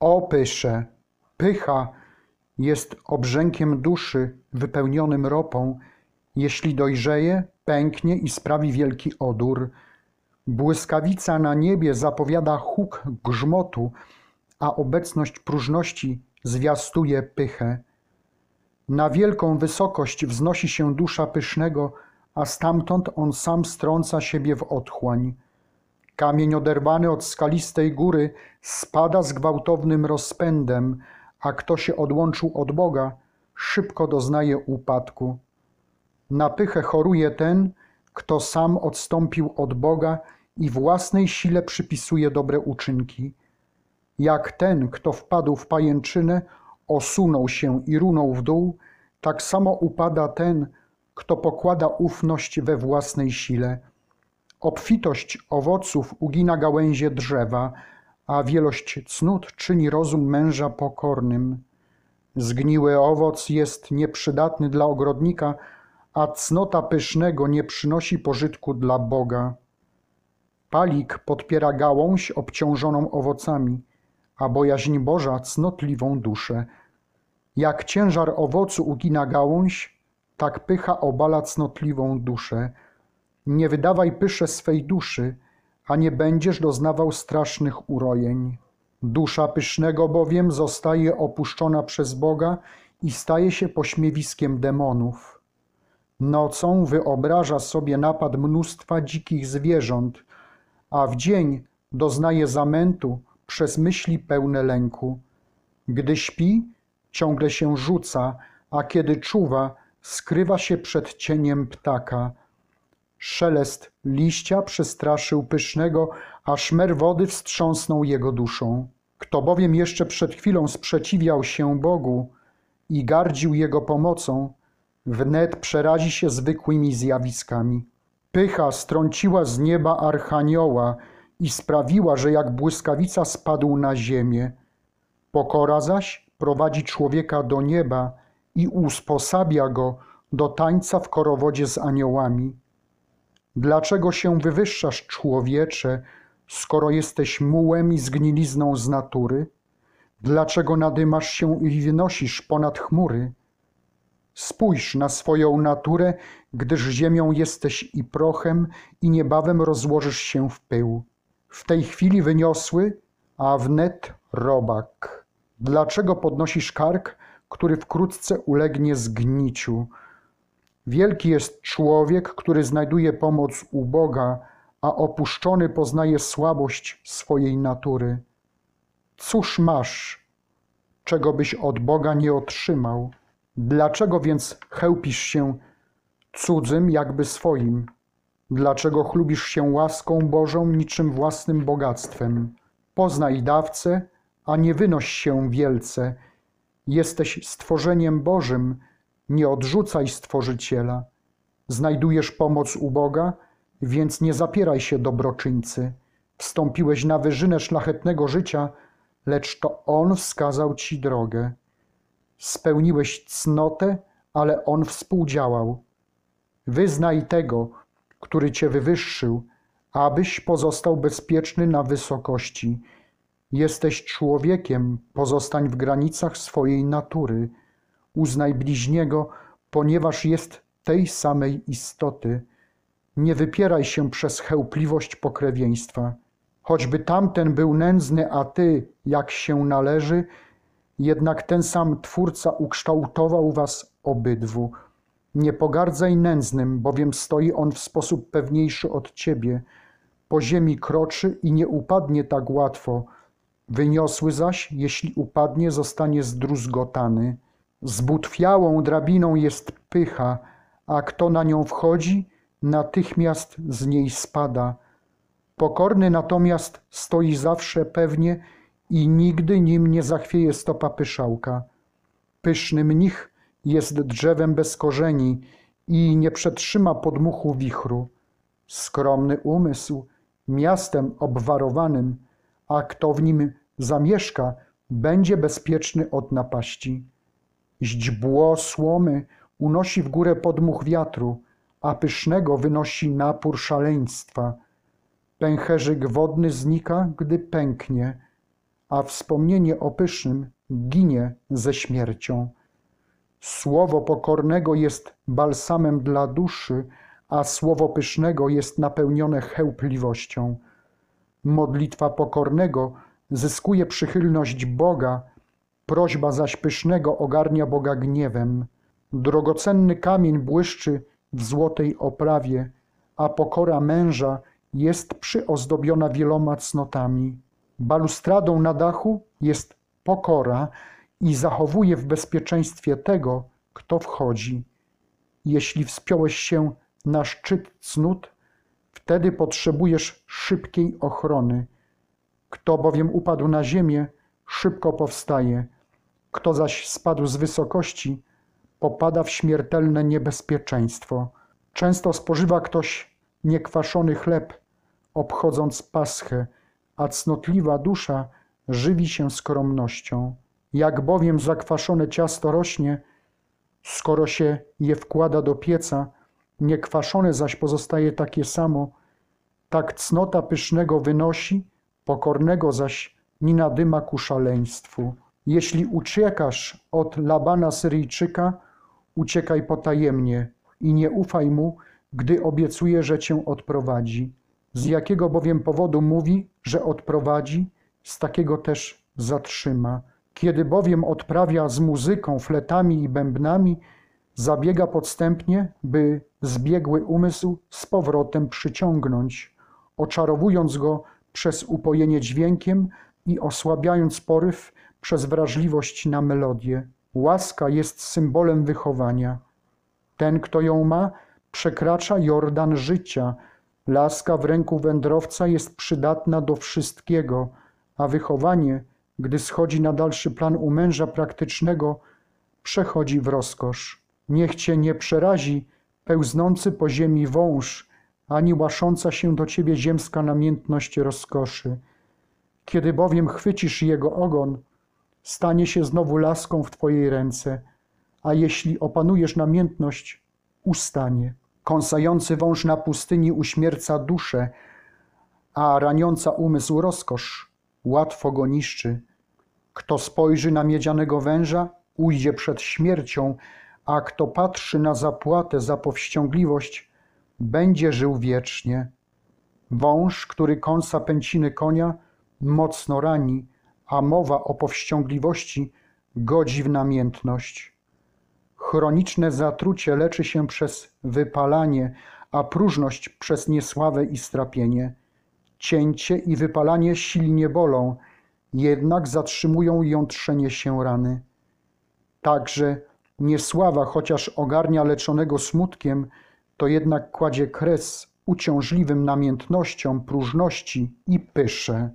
O pysze, pycha jest obrzękiem duszy wypełnionym ropą. Jeśli dojrzeje, pęknie i sprawi wielki odór. Błyskawica na niebie zapowiada huk grzmotu, a obecność próżności zwiastuje pychę. Na wielką wysokość wznosi się dusza pysznego, a stamtąd on sam strąca siebie w otchłań. Kamień oderwany od skalistej góry spada z gwałtownym rozpędem, a kto się odłączył od Boga, szybko doznaje upadku. Na pychę choruje ten, kto sam odstąpił od Boga i własnej sile przypisuje dobre uczynki. Jak ten, kto wpadł w pajęczynę, osunął się i runął w dół, tak samo upada ten, kto pokłada ufność we własnej sile. Obfitość owoców ugina gałęzie drzewa, a wielość cnót czyni rozum męża pokornym. Zgniły owoc jest nieprzydatny dla ogrodnika, a cnota pysznego nie przynosi pożytku dla Boga. Palik podpiera gałąź obciążoną owocami, a bojaźń Boża cnotliwą duszę. Jak ciężar owocu ugina gałąź, tak pycha obala cnotliwą duszę. Nie wydawaj pysze swej duszy, a nie będziesz doznawał strasznych urojeń. Dusza pysznego bowiem zostaje opuszczona przez Boga i staje się pośmiewiskiem demonów. Nocą wyobraża sobie napad mnóstwa dzikich zwierząt, a w dzień doznaje zamętu przez myśli pełne lęku. Gdy śpi, ciągle się rzuca, a kiedy czuwa, skrywa się przed cieniem ptaka. Szelest liścia przestraszył pysznego, a szmer wody wstrząsnął jego duszą. Kto bowiem jeszcze przed chwilą sprzeciwiał się Bogu i gardził Jego pomocą, wnet przerazi się zwykłymi zjawiskami. Pycha strąciła z nieba archanioła i sprawiła, że jak błyskawica spadł na ziemię. Pokora zaś prowadzi człowieka do nieba i usposabia go do tańca w korowodzie z aniołami. Dlaczego się wywyższasz, człowiecze, skoro jesteś mułem i zgnilizną z natury? Dlaczego nadymasz się i wynosisz ponad chmury? Spójrz na swoją naturę, gdyż ziemią jesteś i prochem, i niebawem rozłożysz się w pył. W tej chwili wyniosły, a wnet robak. Dlaczego podnosisz kark, który wkrótce ulegnie zgniciu? Wielki jest człowiek, który znajduje pomoc u Boga, a opuszczony poznaje słabość swojej natury. Cóż masz, czego byś od Boga nie otrzymał? Dlaczego więc chełpisz się cudzym, jakby swoim? Dlaczego chlubisz się łaską Bożą niczym własnym bogactwem? Poznaj dawcę, a nie wynoś się wielce. Jesteś stworzeniem Bożym, nie odrzucaj Stworzyciela. Znajdujesz pomoc u Boga, więc nie zapieraj się dobroczyńcy. Wstąpiłeś na wyżynę szlachetnego życia, lecz to On wskazał ci drogę. Spełniłeś cnotę, ale On współdziałał. Wyznaj tego, który cię wywyższył, abyś pozostał bezpieczny na wysokości. Jesteś człowiekiem, pozostań w granicach swojej natury. Uznaj bliźniego, ponieważ jest tej samej istoty. Nie wypieraj się przez chełpliwość pokrewieństwa. Choćby tamten był nędzny, a ty, jak się należy, jednak ten sam Twórca ukształtował was obydwu. Nie pogardzaj nędznym, bowiem stoi on w sposób pewniejszy od ciebie. Po ziemi kroczy i nie upadnie tak łatwo. Wyniosły zaś, jeśli upadnie, zostanie zdruzgotany. Zbutwiałą drabiną jest pycha, a kto na nią wchodzi, natychmiast z niej spada. Pokorny natomiast stoi zawsze pewnie i nigdy nim nie zachwieje stopa pyszałka. Pyszny mnich jest drzewem bez korzeni i nie przetrzyma podmuchu wichru. Skromny umysł miastem obwarowanym, a kto w nim zamieszka, będzie bezpieczny od napaści. Źdźbło słomy unosi w górę podmuch wiatru, a pysznego wynosi napór szaleństwa. Pęcherzyk wodny znika, gdy pęknie, a wspomnienie o pysznym ginie ze śmiercią. Słowo pokornego jest balsamem dla duszy, a słowo pysznego jest napełnione chełpliwością. Modlitwa pokornego zyskuje przychylność Boga, prośba zaś pysznego ogarnia Boga gniewem. Drogocenny kamień błyszczy w złotej oprawie, a pokora męża jest przyozdobiona wieloma cnotami. Balustradą na dachu jest pokora i zachowuje w bezpieczeństwie tego, kto wchodzi. Jeśli wspiąłeś się na szczyt cnót, wtedy potrzebujesz szybkiej ochrony. Kto bowiem upadł na ziemię, szybko powstaje. Kto zaś spadł z wysokości, popada w śmiertelne niebezpieczeństwo. Często spożywa ktoś niekwaszony chleb, obchodząc paschę, a cnotliwa dusza żywi się skromnością. Jak bowiem zakwaszone ciasto rośnie, skoro się je wkłada do pieca, niekwaszone zaś pozostaje takie samo, tak cnota pysznego wynosi, pokornego zaś nie nadyma ku szaleństwu. Jeśli uciekasz od Labana Syryjczyka, uciekaj potajemnie i nie ufaj mu, gdy obiecuje, że cię odprowadzi. Z jakiego bowiem powodu mówi, że odprowadzi, z takiego też zatrzyma. Kiedy bowiem odprawia z muzyką, fletami i bębnami, zabiega podstępnie, by zbiegły umysł z powrotem przyciągnąć, oczarowując go przez upojenie dźwiękiem i osłabiając poryw przez wrażliwość na melodię. Łaska jest symbolem wychowania. Ten, kto ją ma, przekracza Jordan życia. Laska w ręku wędrowca jest przydatna do wszystkiego, a wychowanie, gdy schodzi na dalszy plan u męża praktycznego, przechodzi w rozkosz. Niech cię nie przerazi pełznący po ziemi wąż, ani łasząca się do ciebie ziemska namiętność rozkoszy. Kiedy bowiem chwycisz jego ogon, stanie się znowu laską w twojej ręce, a jeśli opanujesz namiętność, ustanie. Kąsający wąż na pustyni uśmierca duszę, a raniąca umysł rozkosz łatwo go niszczy. Kto spojrzy na miedzianego węża, ujdzie przed śmiercią, a kto patrzy na zapłatę za powściągliwość, będzie żył wiecznie. Wąż, który kąsa pęciny konia, mocno rani, a mowa o powściągliwości godzi w namiętność. Chroniczne zatrucie leczy się przez wypalanie, a próżność przez niesławę i strapienie. Cięcie i wypalanie silnie bolą, jednak zatrzymują jątrzenie się rany. Także niesława, chociaż ogarnia leczonego smutkiem, to jednak kładzie kres uciążliwym namiętnościom, próżności i pysze.